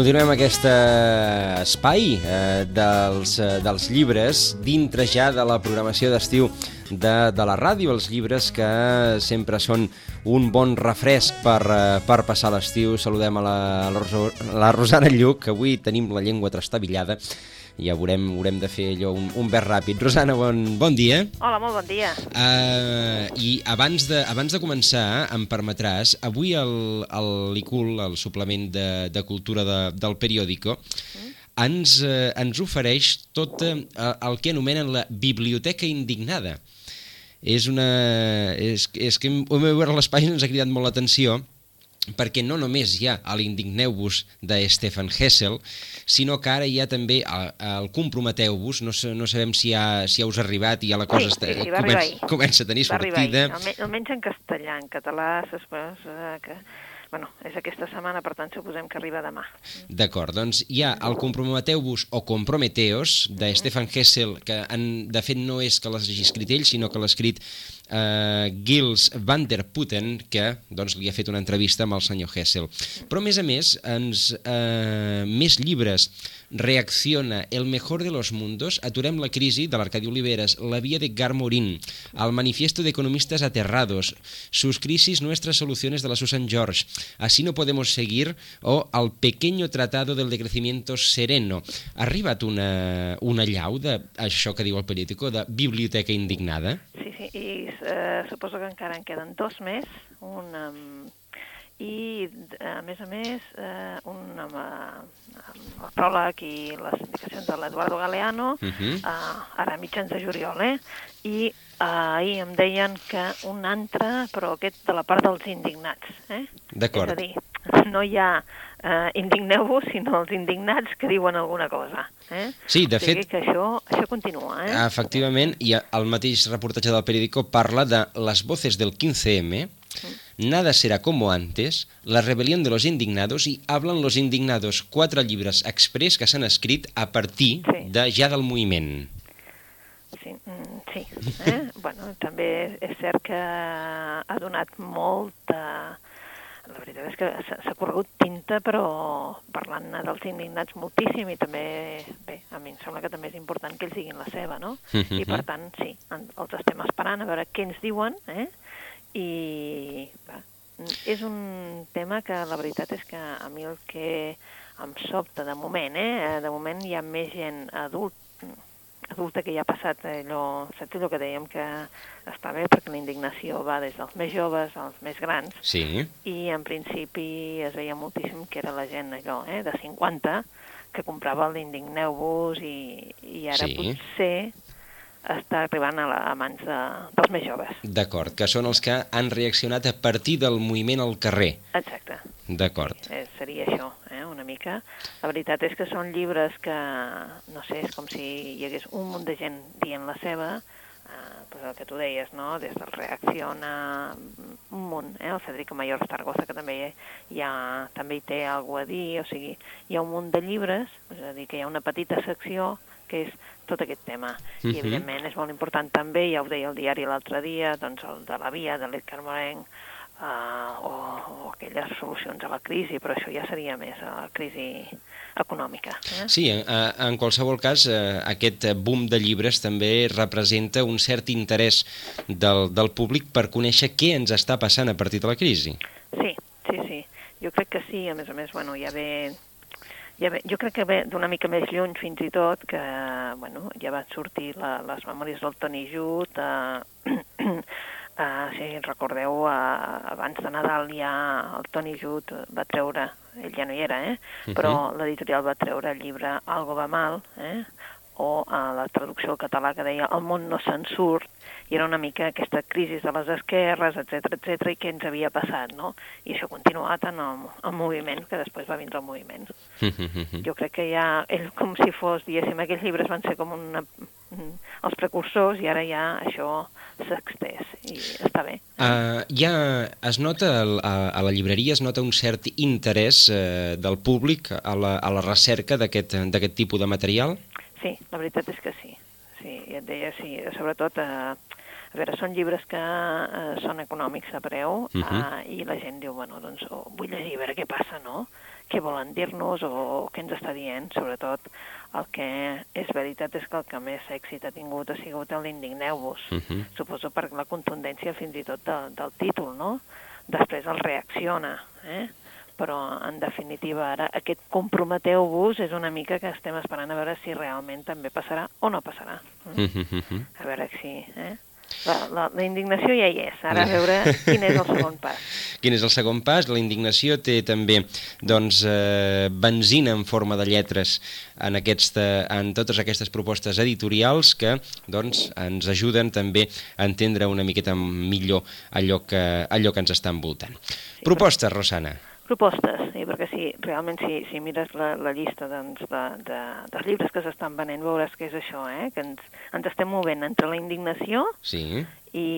Continuem aquest eh, espai eh, dels, eh, dels llibres dintre ja de la programació d'estiu de, de la ràdio, els llibres que sempre són un bon refresc per, eh, per passar l'estiu. Saludem a la, la, la Rosana Lluc, que avui tenim la llengua trastabillada, ja haurem, haurem de fer allò un, un vers ràpid. Rosana, bon, bon dia. Hola, molt bon dia. Uh, I abans de, abans de començar, em permetràs, avui el, el l'ICUL, el suplement de, de cultura de, del periòdico, ens, uh, ens ofereix tot uh, el que anomenen la biblioteca indignada. És una... És, és que hem, veure les pàgines ens ha cridat molt l'atenció perquè no només hi ha l'Indigneu-vos de Stefan Hessel, sinó que ara hi ha també el, el Comprometeu-vos, no, no sabem si ja, si ja us ha arribat i ja la cosa Sí, està, sí, sí, comença, comença a tenir Va sortida. ahir, alme- almenys en castellà, en català, després, eh, que, bueno, és aquesta setmana, per tant, suposem que arriba demà. D'acord, doncs hi ha el Comprometeu-vos o Comprometeos de Stefan Hessel, que en, de fet no és que l'hagi escrit ell, sinó que l'ha escrit eh, Gils van der Putten, que doncs, li ha fet una entrevista amb el senyor Hessel. Però, a més a més, ens, eh, més llibres reacciona El mejor de los mundos, Aturem la crisi, de l'Arcadi Oliveres, La vía de Garmorín, El manifiesto de economistas aterrados, Sus crisis, nuestras soluciones de la Susan George, Así no podemos seguir, o El pequeño tratado del decrecimiento sereno. Ha arribat una, una llau d'això que diu el periòdico, de biblioteca indignada? Sí, sí, i eh, suposo que encara en queden dos més, un um, i, a més a més, eh, un amb, eh, amb el pròleg i les indicacions de l'Eduardo Galeano, Uh -huh. eh, ara a mitjans de juliol, eh? I ahir em deien que un altre, però aquest de la part dels indignats, eh? D'acord. És a dir, no hi ha eh, indigneu-vos, sinó els indignats que diuen alguna cosa. Eh? Sí, de o sigui fet- que això, això continua, eh? Efectivament, i el mateix reportatge del periòdico parla de les voces del 15M, Nada será como antes, La rebelión de los indignados i Hablan los indignados, quatre llibres express que s'han escrit a partir Sí. de ja del moviment. Sí, mm, sí. Eh? bueno, també és cert que ha donat molta... La veritat és que s'ha corregut tinta, però parlant dels indignats moltíssim i també, bé, a mi em sembla que també és important que ells diguin la seva, no? I per tant, sí, els estem esperant a veure què ens diuen, eh? I va, és un tema que la veritat és que a mi el que em sobta de moment, eh? De moment hi ha més gent adult, adulta que ja ha passat allò, saps allò que dèiem que està bé? Perquè la indignació va des dels més joves als més grans. Sí, i en principi es veia moltíssim que era la gent allò, eh, de 50 que comprava l'indigneu-vos i, i ara Sí. potser està arribant a, la, a mans de, dels més joves. d'acord, que són els que han reaccionat a partir del moviment al carrer. Exacte. D'acord. Eh, seria això, eh, una mica. La veritat és que són llibres que, no sé, és com si hi hagués un munt de gent dient la seva, eh, pues el que tu deies, no?, des del Reacciona, un munt, eh, el Federico Mayor Zaragoza, que també hi ha, també hi té alguna a dir, o sigui, hi ha un munt de llibres, és a dir, que hi ha una petita secció que és tot aquest tema. Mhm. I, evidentment, és molt important també, ja ho deia el diari l'altre dia, doncs el de la via, de l'Edgar Morenc, uh, o, o aquelles solucions a la crisi, però això ja seria més a la crisi econòmica. Eh? Sí, en, en qualsevol cas, eh, aquest boom de llibres també representa un cert interès del, del públic per conèixer què ens està passant a partir de la crisi. Sí, sí, sí. Jo crec que sí, a més a més, bueno, ja ve... Ja ve jo crec que ve d'una mica més lluny fins i tot, que bueno, ja va sortir la, les memòries del Toni Jut, eh, Uh, si recordeu, uh, abans de Nadal ja el Toni Jut va treure, ell ja no hi era, eh? Mhm. però l'editorial va treure el llibre Algo va mal, eh? O uh, la traducció al català que deia El món no se'n surt, i era una mica aquesta crisi de les esquerres, etc etc i què ens havia passat, no? I això ha continuat en el, el moviment, que després va vindre el moviment. Jo crec que ja, ell com si fos, diguéssim, aquells llibres van ser com una mm, els precursors i ara ja això s'ha extès i està bé. Uh, ja es nota, el, a, a la llibreria es nota un cert interès uh, del públic a la, a la recerca d'aquest tipus de material? Sí, la veritat és que sí. Sí, ja et deia, sí, sobretot, eh, a veure, són llibres que eh, són econòmics a preu uh -huh. eh, i la gent diu, bueno, doncs oh, vull llegir, a veure què passa, no? Què volen dir-nos o què ens està dient, sobretot el que és veritat és que el que més èxit ha tingut ha sigut el d'Indigneu-vos. Uh -huh. Suposo per la contundència fins i tot de, del títol, no? Després el reacciona, eh? Però en definitiva ara aquest comprometeu-vos és una mica que estem esperant a veure si realment també passarà o no passarà. Uh -huh. A veure si... Eh? La, la, la indignació ja hi és, ara a veure quin és el segon pas. Quin és el segon pas? La indignació té també doncs, eh, benzina en forma de lletres en, aquesta, en totes aquestes propostes editorials que doncs, ens ajuden també a entendre una miqueta millor allò que, allò que ens està envoltant. Sí, Propostes. Rosana propostes, sí, perquè si realment si, si mires la, la llista doncs, de, de, dels llibres que s'estan venent veuràs que és això, eh? que ens, ens estem movent entre la indignació sí. i,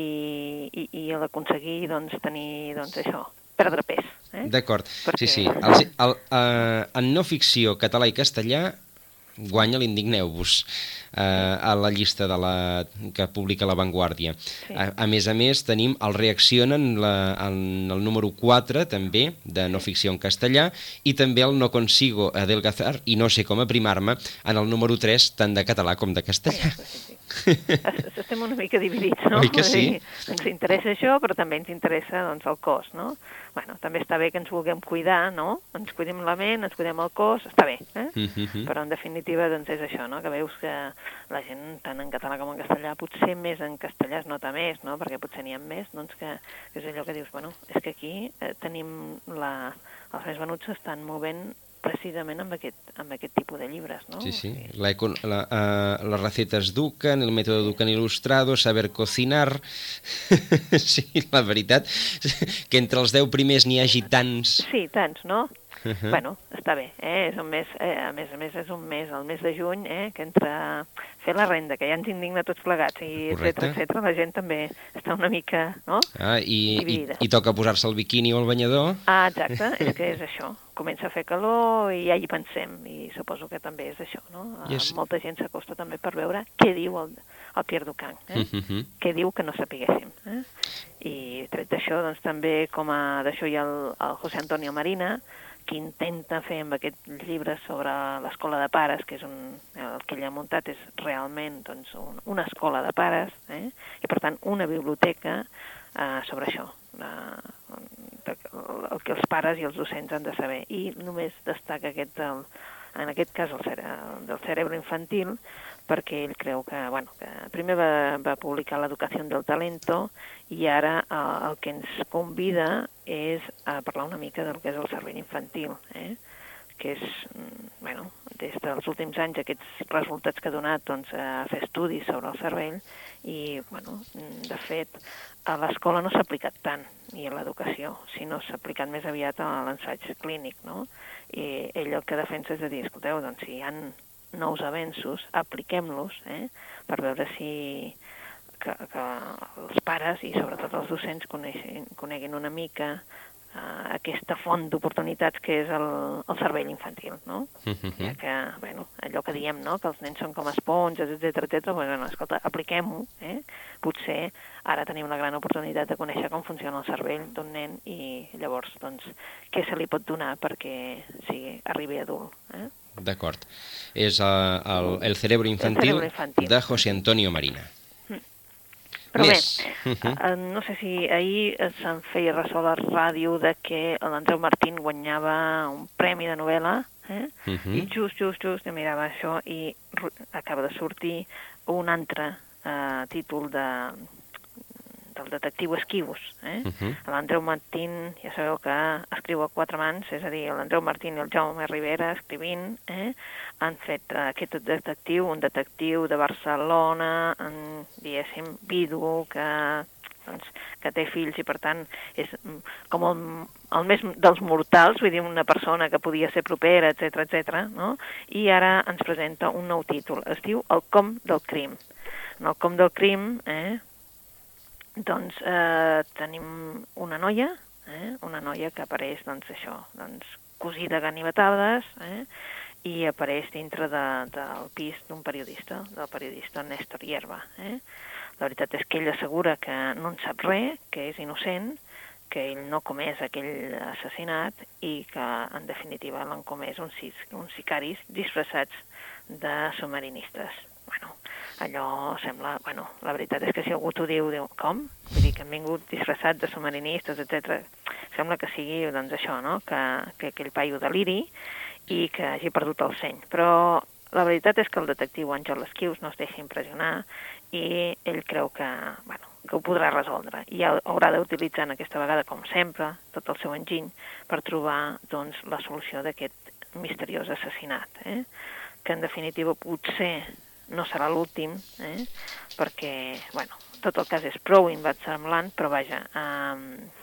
i, i l'aconseguir doncs, tenir doncs, això, perdre pes. Eh? D'acord, perquè... sí, sí. El, el, el, uh, en no ficció català i castellà guanya l'Indigneu-vos eh, a la llista de la, que publica La Vanguardia. Sí. A, a més a més, tenim el Reaccionen la, en el número 4, també, de no ficció en castellà, i també el No consigo adelgazar i no sé com aprimar-me en el número 3, tant de català com de castellà. Sí, sí, sí. Estem una mica dividits, no? Oi que sí? Ens interessa això, però també ens interessa doncs, el cos, no? Bueno, també està bé que ens vulguem cuidar, no? Ens cuidem la ment, ens cuidem el cos, està bé, eh? Uh mhm. -huh. Però en definitiva doncs és això, no? Que veus que la gent, tant en català com en castellà, potser més en castellà es nota més, no? Perquè potser n'hi ha més, doncs que, que és allò que dius, bueno, és que aquí eh, tenim la... els més venuts s'estan movent precisament amb aquest, amb aquest tipus de llibres, no? Sí, sí. La, la, uh, les recetes Ducan, el mètode Ducan il·lustrado, saber cocinar... sí, la veritat, que entre els deu primers n'hi hagi tants... Sí, tants, no? Uh -huh. Bueno, està bé, eh? és un mes, eh? a més a més és un mes, el mes de juny, eh? que entre fer la renda, que ja ens indigna tots plegats, i etcètera, etcètera, la gent també està una mica, no? Ah, i, i, i toca posar-se el biquini o el banyador? Ah, exacte, és que és això. Comença a fer calor i ja hi pensem, i suposo que també és això, no? Yes. Molta gent s'acosta també per veure què diu el, el Pierre Ducan, eh? Uh -huh. què diu que no sapiguéssim. Eh? I tret d'això, doncs també com a d'això hi ha el, el José Antonio Marina, que intenta fer amb aquest llibre sobre l'escola de pares, que és un, el que ell ha muntat és realment doncs, un, una escola de pares, eh? i per tant una biblioteca eh, sobre això, eh, el que els pares i els docents han de saber. I només destaca aquest, el, en aquest cas el, cere, del cerebro infantil, perquè ell creu que, bueno, que primer va, va publicar l'educació del talento i ara eh, el que ens convida és a parlar una mica del que és el cervell infantil, eh? Que és, mm, bueno, des dels últims anys aquests resultats que ha donat doncs, a fer estudis sobre el cervell i, bueno, de fet, a l'escola no s'ha aplicat tant, ni a l'educació, sinó s'ha aplicat més aviat a l'ensaig clínic, no? I ell el que defensa és de dir, escolteu, doncs si hi han nous avenços, apliquem-los, eh? per veure si que, que els pares i sobretot els docents coneixin, coneguin una mica uh, aquesta font d'oportunitats que és el, el cervell infantil, no? Uh -huh. Ja que, bueno, allò que diem, no?, que els nens són com esponges, etc etc. bueno, escolta, apliquem-ho, eh? Potser ara tenim la gran oportunitat de conèixer com funciona el cervell d'un nen i llavors, doncs, què se li pot donar perquè sigui, arribi adult, eh? D'acord. És uh, el, el cerebro infantil, el cerebro infantil de José Antonio Marina. Però Més. bé, uh -huh. no sé si ahir se'n feia ressò a la ràdio de que l'Andreu Martín guanyava un premi de novel·la, eh? uh -huh. i just, just, just, jo mirava això i acaba de sortir un altre uh, títol de, del detectiu Esquivos. Eh? Uh -huh. L'Andreu Martín, ja sabeu que escriu a quatre mans, és a dir, l'Andreu Martín i el Jaume Rivera escrivint, eh? han fet uh, aquest detectiu, un detectiu de Barcelona, en, diguéssim, vidu, que doncs, que té fills i per tant és mm, com el, el més dels mortals, vull dir, una persona que podia ser propera, etc etc. no? I ara ens presenta un nou títol, es diu El com del crim. En el com del crim, eh, doncs eh, tenim una noia, eh, una noia que apareix, doncs això, doncs, cosida ganivetades, eh, i apareix dintre de, del pis d'un periodista, del periodista Néstor Hierba. Eh? La veritat és que ell assegura que no en sap res, que és innocent, que ell no comès aquell assassinat i que, en definitiva, l'han comès uns, uns sicaris disfressats de submarinistes. Bueno, allò sembla... Bueno, la veritat és que si algú t'ho diu, diu, com? Vull dir que han vingut disfressats de submarinistes, etc. Sembla que sigui, doncs, això, no?, que, que aquell paio deliri i que hagi perdut el seny. Però la veritat és que el detectiu Àngel Esquius no es deixa impressionar i ell creu que, bueno, que ho podrà resoldre i haurà d'utilitzar aquesta vegada, com sempre, tot el seu enginy per trobar doncs, la solució d'aquest misteriós assassinat, eh? que en definitiva potser no serà l'últim, eh? perquè bueno, tot el cas és prou inversemblant, però vaja, eh,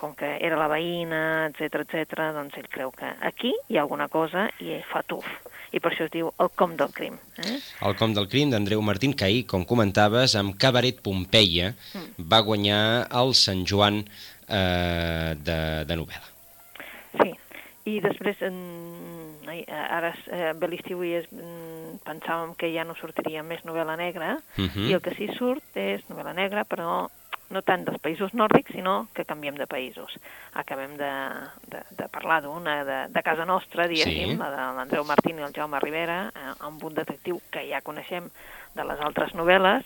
com que era la veïna, etc etc, doncs ell creu que aquí hi ha alguna cosa i fa tuf. I per això es diu el com del crim. Eh? El com del crim d'Andreu Martín, que ahir, com comentaves, amb Cabaret Pompeia mm. va guanyar el Sant Joan eh, de, de novel·la. Sí, i després, en, ara eh, ve l'estiu i es, pensàvem que ja no sortiria més novel·la negra, uh mhm. -huh. i el que sí surt és novel·la negra, però no tant dels països nòrdics, sinó que canviem de països. Acabem de, de, de parlar d'una de, de casa nostra, diguéssim, sí. la de l'Andreu Martín i el Jaume Rivera, eh, amb un detectiu que ja coneixem de les altres novel·les,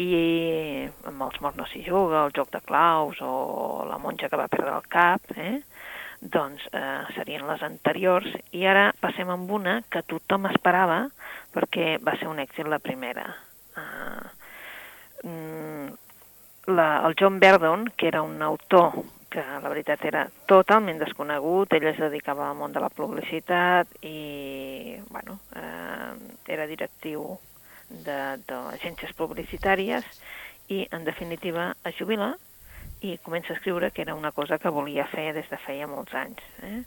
i amb els morts no s'hi juga, el joc de claus o la monja que va perdre el cap, eh? Doncs eh, serien les anteriors, i ara passem amb una que tothom esperava perquè va ser un èxit la primera. Uh, la, el John Verdon, que era un autor que la veritat era totalment desconegut, ell es dedicava al món de la publicitat i, bueno, eh, era directiu d'agències publicitàries i, en definitiva, es jubila i comença a escriure que era una cosa que volia fer des de feia molts anys. Eh?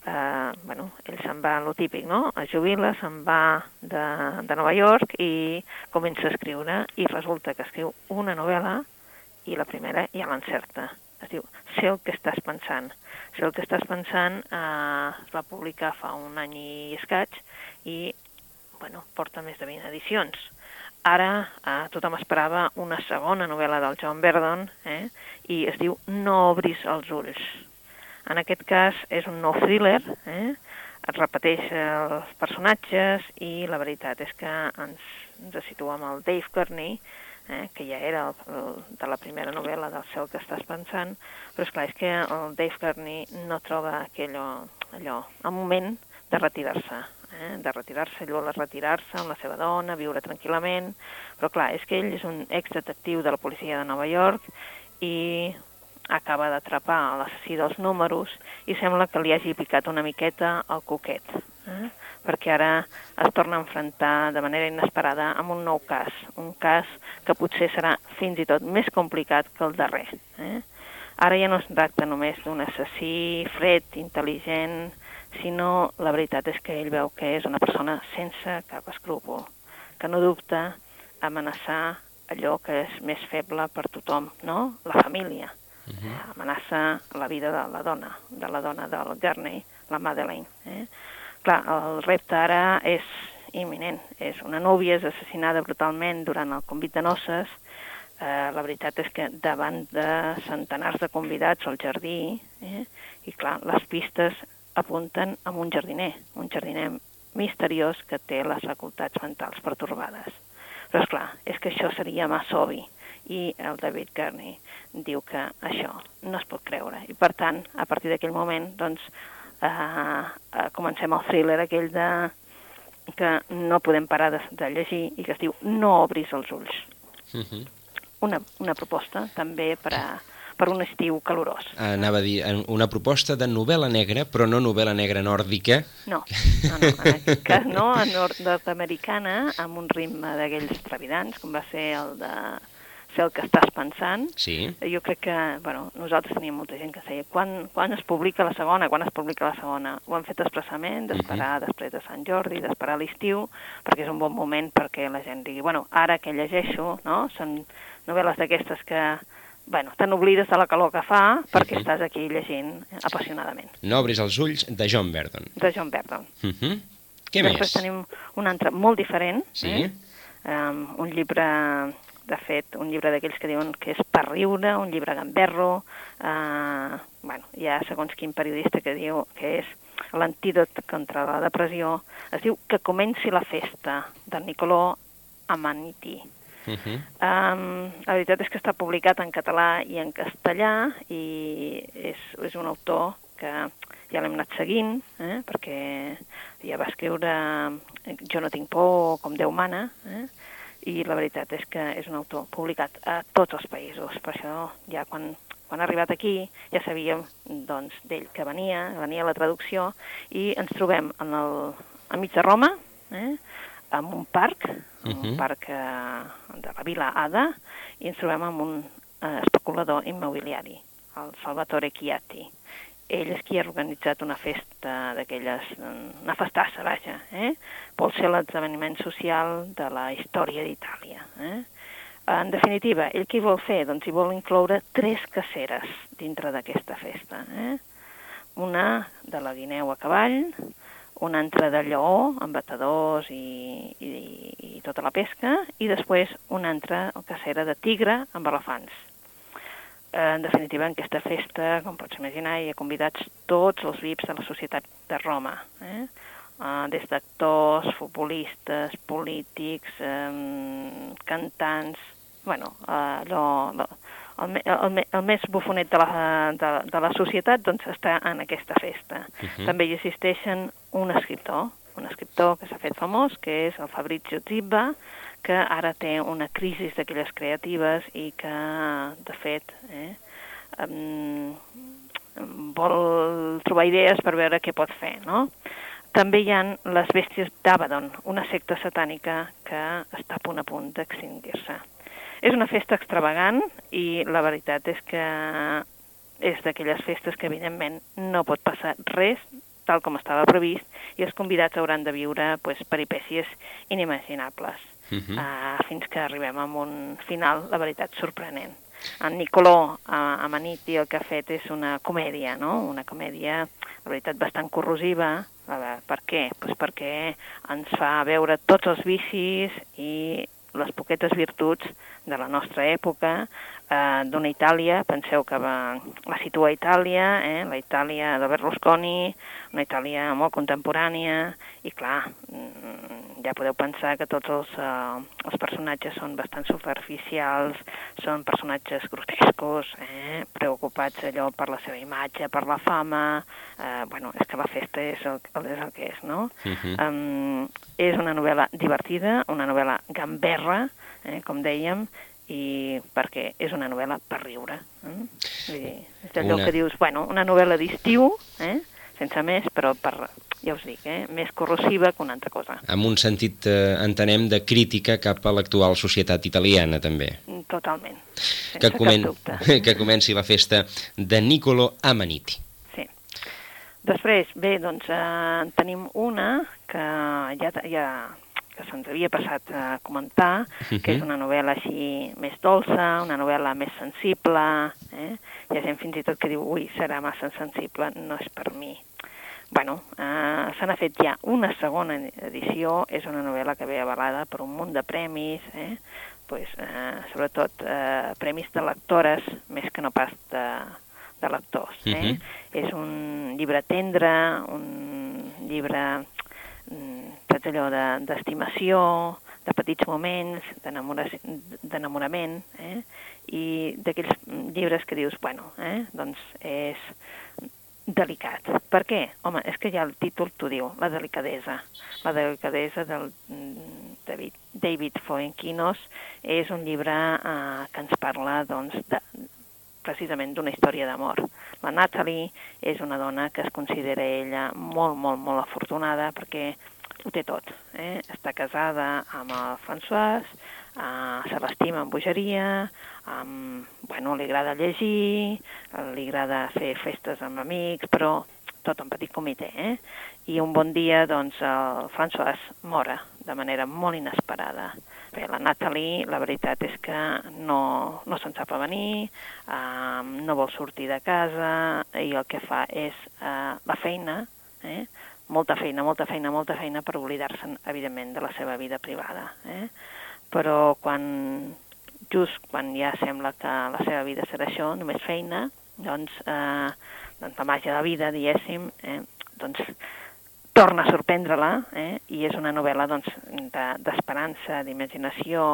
Uh, bueno, ell se'n va, lo típic, no? Es jubila, se'n va de, de Nova York i comença a escriure i resulta que escriu una novel·la i la primera ja l'encerta. Es diu Sé el que estàs pensant. Sé el que estàs pensant eh, va publicar fa un any i escaig i bueno, porta més de 20 edicions. Ara eh, tothom esperava una segona novel·la del John Verdon eh, i es diu No obris els ulls. En aquest cas és un nou thriller, eh, es repeteix els personatges i la veritat és que ens, ens situa amb el Dave Kearney, eh, que ja era el, el, de la primera novel·la del cel que estàs pensant, però és clar, és que el Dave Kearney no troba aquello, allò, el moment de retirar-se, eh, de retirar-se, vol retirar-se amb la seva dona, viure tranquil·lament, però clar, és que ell és un ex-detectiu de la policia de Nova York i acaba d'atrapar l'assassí dels números i sembla que li hagi picat una miqueta el coquet. Eh? perquè ara es torna a enfrontar de manera inesperada amb un nou cas, un cas que potser serà fins i tot més complicat que el darrer. Eh? Ara ja no es tracta només d'un assassí fred, intel·ligent, sinó la veritat és que ell veu que és una persona sense cap escrúpol, que no dubta amenaçar allò que és més feble per tothom, no? La família. Uh mhm. -huh. Amenaça la vida de la dona, de la dona del Gurney, la Madeleine. Eh? Clar, el repte ara és imminent. És una núvia és assassinada brutalment durant el convit de noces. Eh, la veritat és que davant de centenars de convidats al jardí, eh, i clar, les pistes apunten a un jardiner, un jardiner misteriós que té les facultats mentals pertorbades. Però, és clar, és que això seria massa obvi i el David Kearney diu que això no es pot creure. I, per tant, a partir d'aquell moment, doncs, eh, eh, comencem el thriller aquell de que no podem parar de, de llegir i que es diu No obris els ulls. Uh mhm. -huh. una, una proposta també per a, per un estiu calorós. Anava a dir, una proposta de novel·la negra, però no novel·la negra nòrdica. No, no, no en aquest cas no, nord-americana, amb un ritme d'aquells trevidants, com va ser el de ser el que estàs pensant. Sí. Jo crec que, bueno, nosaltres teníem molta gent que deia quan, quan es publica la segona, quan es publica la segona. Ho han fet expressament, d'esperar uh -huh. després de Sant Jordi, d'esperar l'estiu, perquè és un bon moment perquè la gent digui, bueno, ara que llegeixo, no?, són novel·les d'aquestes que bueno, t'oblides de la calor que fa perquè uh -huh. estàs aquí llegint apassionadament. No obris els ulls de John Verdon. De John Verdon. Uh -huh. Què Després més? tenim un altre molt diferent, Sí. eh? um, un llibre, de fet, un llibre d'aquells que diuen que és per riure, un llibre gamberro, uh, bueno, hi ha segons quin periodista que diu que és l'antídot contra la depressió, es diu Que comenci la festa, de Nicolò Amaniti. Uh -huh. Um, la veritat és que està publicat en català i en castellà i és, és un autor que ja l'hem anat seguint, eh? perquè ja va escriure Jo no tinc por, com Déu mana, eh? i la veritat és que és un autor publicat a tots els països, per això ja quan, quan ha arribat aquí ja sabíem doncs, d'ell que venia, venia la traducció, i ens trobem en el, enmig de Roma, eh? En un parc, uh -huh. un parc eh, de la Vila Ada, i ens trobem amb un eh, especulador immobiliari, el Salvatore Chiatti. Ell és qui ha organitzat una festa d'aquelles, mm, una festassa, vaja, eh? vol ser l'esdeveniment social de la història d'Itàlia. Eh? En definitiva, ell què vol fer? Doncs hi vol incloure tres caceres dintre d'aquesta festa. Eh? Una de la guineu a cavall, una altra de lleó, amb batedors i, i, i tota la pesca, i després una altra cacera de tigre amb elefants. Eh, en definitiva, en aquesta festa, com pots imaginar, hi ha convidats tots els VIPs de la societat de Roma, eh? Uh, des d'actors, futbolistes, polítics, um, cantants, bueno, uh, allò, el, el, el més bufonet de la, de, de la societat doncs, està en aquesta festa. Uh Mhm. -huh. També hi assisteixen un escriptor, un escriptor que s'ha fet famós, que és el Fabrizio Zibba, que ara té una crisi d'aquelles creatives i que, de fet, eh, um, vol trobar idees per veure què pot fer, no? També hi han les bèsties d'Abaddon, una secta satànica que està a punt a punt d'extingir-se. És una festa extravagant i la veritat és que és d'aquelles festes que, evidentment, no pot passar res tal com estava previst i els convidats hauran de viure pues, peripècies inimaginables Uh -huh. uh, fins que arribem a un final, la veritat, sorprenent. En Nicolò uh, Amaniti el que ha fet és una comèdia, no? Una comèdia, la veritat, bastant corrosiva. A veure, per què? Pues perquè ens fa veure tots els vicis i les poquetes virtuts de la nostra època, eh, d'una Itàlia, penseu que va, la situa a Itàlia, eh, la Itàlia de Berlusconi, una Itàlia molt contemporània, i clar, mm, ja podeu pensar que tots els, eh, els personatges són bastant superficials, són personatges grotescos, eh, preocupats allò per la seva imatge, per la fama, eh, bueno, és que la festa és el, és el que és, no? Uh -huh. Um, és una novel·la divertida, una novel·la gamberra, eh, com dèiem, i perquè és una novel·la per riure. Eh? Vull dir, és allò Una- que dius, bueno, una novel·la d'estiu, eh? sense més, però per, ja us dic, eh? més corrosiva que una altra cosa. Amb un sentit, eh, entenem, de crítica cap a l'actual societat italiana, també. Mm, Totalment. Sense Que, cap comen... dubte. que comenci la festa de Niccolo Amaniti. Sí. Després, bé, doncs eh, tenim una que ja, ja que se'ns havia passat a comentar, que és Mhm. una novel·la així més dolça, una novel·la més sensible. Eh? Hi ha gent fins i tot que diu, ui, serà massa sensible, no és per mi. Bueno, eh, se n'ha fet ja una segona edició, és una novel·la que ve avalada per un munt de premis, eh? pues, eh, sobretot eh, premis de lectores, més que no pas de, de lectors. Eh? Mhm. És un llibre tendre, un llibre mm, saps allò de- d'estimació, de, de petits moments, d'enamora- d'enamorament, eh? i d'aquells llibres que dius, bueno, eh? doncs és delicat. Per què? Home, és que ja el títol t'ho diu, la delicadesa. La delicadesa del mm, David, David Fuenquinos és un llibre eh, que ens parla doncs, de, precisament d'una història d'amor. La Natalie és una dona que es considera ella molt, molt, molt afortunada perquè ho té tot. Eh? Està casada amb el François, uh, se l'estima amb bogeria, um, bueno, li agrada llegir, li agrada fer festes amb amics, però tot en petit comitè, eh? I un bon dia, doncs, el François mora de manera molt inesperada. Bé, la Natalie, la veritat és que no, no se'n sap venir, eh, no vol sortir de casa i el que fa és eh, la feina, eh? molta feina, molta feina, molta feina per oblidar-se'n, evidentment, de la seva vida privada. Eh? Però quan, just quan ja sembla que la seva vida serà això, només feina, doncs, eh, doncs la màgia de vida, diguéssim, eh, doncs torna a sorprendre-la eh, i és una novel·la doncs, d'esperança, de, d'imaginació,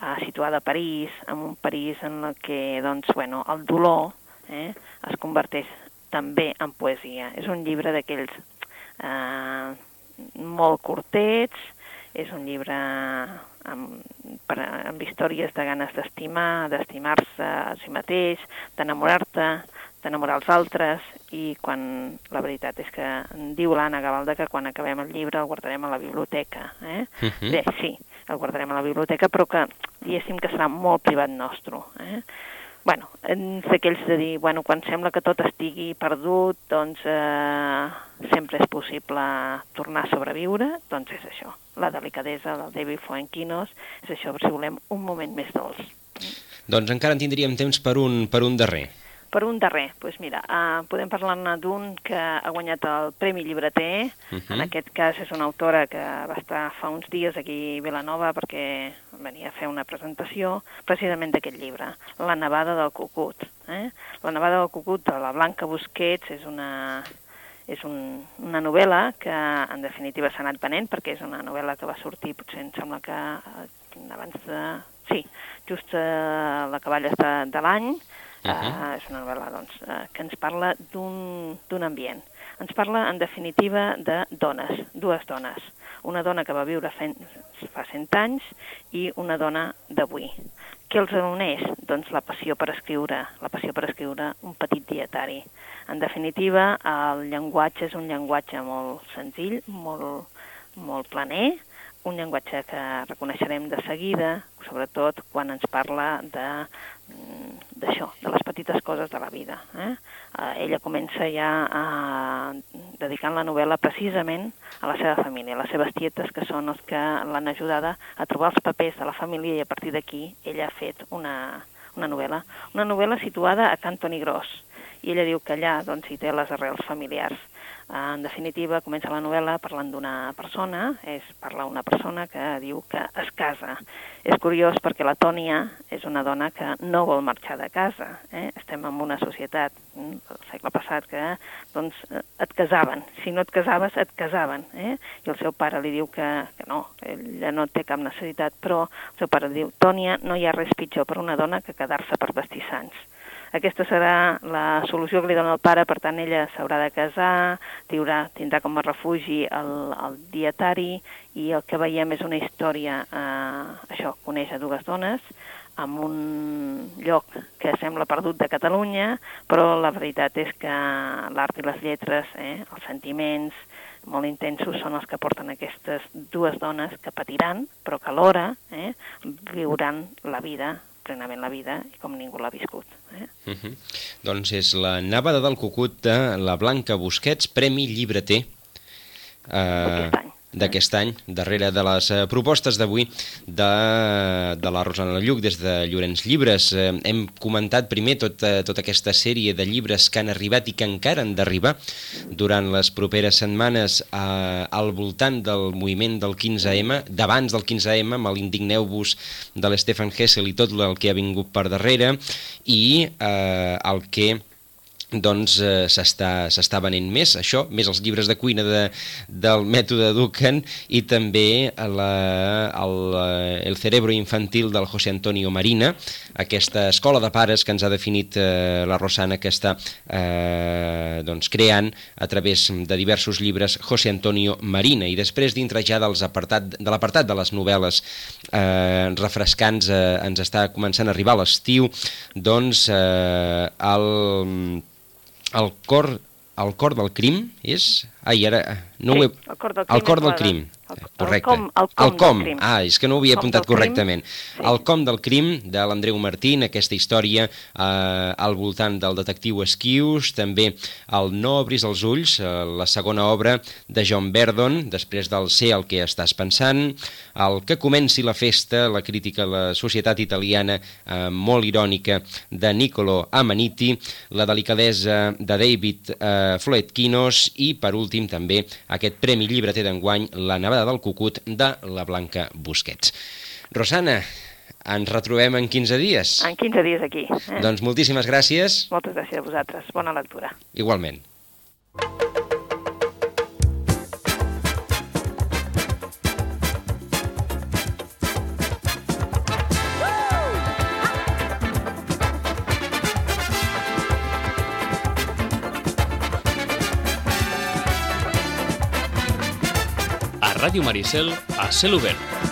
eh, situada a París, en un París en el que doncs, bueno, el dolor eh, es converteix també en poesia. És un llibre d'aquells eh, molt curtets, és un llibre amb, per, amb històries de ganes d'estimar, d'estimar-se a si mateix, d'enamorar-te, d'enamorar els altres, i quan la veritat és que diu l'Anna Gavalda que quan acabem el llibre el guardarem a la biblioteca. Eh? Uh -huh. Bé, sí, el guardarem a la biblioteca, però que diguéssim que serà molt privat nostre. Eh? Bueno, d'aquells de dir, bueno, quan sembla que tot estigui perdut, doncs eh, sempre és possible tornar a sobreviure, doncs és això. La delicadesa del David Fuenquinos és això, si volem un moment més dolç. Doncs encara en tindríem temps per un, per un darrer. Per un darrer, doncs mira, uh, podem parlar-ne d'un que ha guanyat el Premi Llibreter. Uh -huh. En aquest cas és una autora que va estar fa uns dies aquí a Vilanova perquè venia a fer una presentació precisament d'aquest llibre, La nevada del cucut. Eh? La nevada del cucut de la Blanca Busquets és una, és un, una novel·la que en definitiva s'ha anat venent perquè és una novel·la que va sortir, potser em sembla que eh, abans de... Sí, just a la caballa de l'any, Uh -huh. uh, és una novel·la doncs, uh, que ens parla d'un ambient. Ens parla, en definitiva, de dones, dues dones. Una dona que va viure fent, fa 100 anys i una dona d'avui. Què els uneix? Doncs la passió per escriure, la passió per escriure un petit dietari. En definitiva, el llenguatge és un llenguatge molt senzill, molt, molt planer, un llenguatge que reconeixerem de seguida, sobretot quan ens parla de d'això, de les petites coses de la vida. Eh? Eh, ella comença ja eh, dedicant la novel·la precisament a la seva família, a les seves tietes, que són els que l'han ajudada a trobar els papers de la família i a partir d'aquí ella ha fet una, una novel·la. Una novel·la situada a Cantoni Gros, i ella diu que allà doncs, hi té les arrels familiars. En definitiva, comença la novel·la parlant d'una persona, és parla una persona que diu que es casa. És curiós perquè la Tònia és una dona que no vol marxar de casa. Eh? Estem en una societat del mm, segle passat que doncs, et casaven. Si no et casaves, et casaven. Eh? I el seu pare li diu que, que no, ella no té cap necessitat, però el seu pare diu, Tònia, no hi ha res pitjor per una dona que quedar-se per vestir sants aquesta serà la solució que li dona el pare, per tant ella s'haurà de casar, tindrà, tindrà com a refugi el, el dietari i el que veiem és una història, eh, això, coneix a dues dones, en un lloc que sembla perdut de Catalunya, però la veritat és que l'art i les lletres, eh, els sentiments molt intensos són els que porten aquestes dues dones que patiran, però que alhora eh, viuran la vida plenament la vida i com ningú l'ha viscut. Eh? Uh mhm. -huh. Doncs és la Nevada del Cucut de la Blanca Busquets, Premi Llibreter. Uh, Aquest any d'aquest any, darrere de les eh, propostes d'avui de, de la Rosana Lluc des de Llorenç Llibres. Eh, hem comentat primer tot, eh, tota aquesta sèrie de llibres que han arribat i que encara han d'arribar durant les properes setmanes eh, al voltant del moviment del 15M, d'abans del 15M, amb l'Indigneu-vos de l'Stefan Hessel i tot el que ha vingut per darrere, i eh, el que doncs eh, s'està venent més, això, més els llibres de cuina de, del mètode Ducan i també la, el, eh, el cerebro infantil del José Antonio Marina, aquesta escola de pares que ens ha definit eh, la Rosana que està eh, doncs, creant a través de diversos llibres José Antonio Marina. I després dintre ja dels apartat, de l'apartat de les novel·les eh, refrescants eh, ens està començant a arribar l'estiu doncs eh, el el cor, el cor del crim és... Ai, ara No sí, ho he... el cor del crim. El cor del crim, El, correcte. El com, el com, el com. crim. Ah, és que no ho havia Com apuntat correctament. Sí. El com del crim, de l'Andreu Martín, aquesta història eh, al voltant del detectiu Esquius, també el No obris els ulls, eh, la segona obra de John Verdon, després del Ser el que estàs pensant, el Que comenci la festa, la crítica a la societat italiana eh, molt irònica de Niccolo Amaniti, la delicadesa de David eh, Floetkinos i, per últim, també aquest Premi Llibreter d'enguany, La nevada del cucut, de la Blanca Busquets. Rosana, ens retrobem en 15 dies. En 15 dies aquí. Eh? Doncs moltíssimes gràcies, Moltes gràcies a vosaltres. Bona lectura. igualment. A Ràdio Maricel, a cel obert.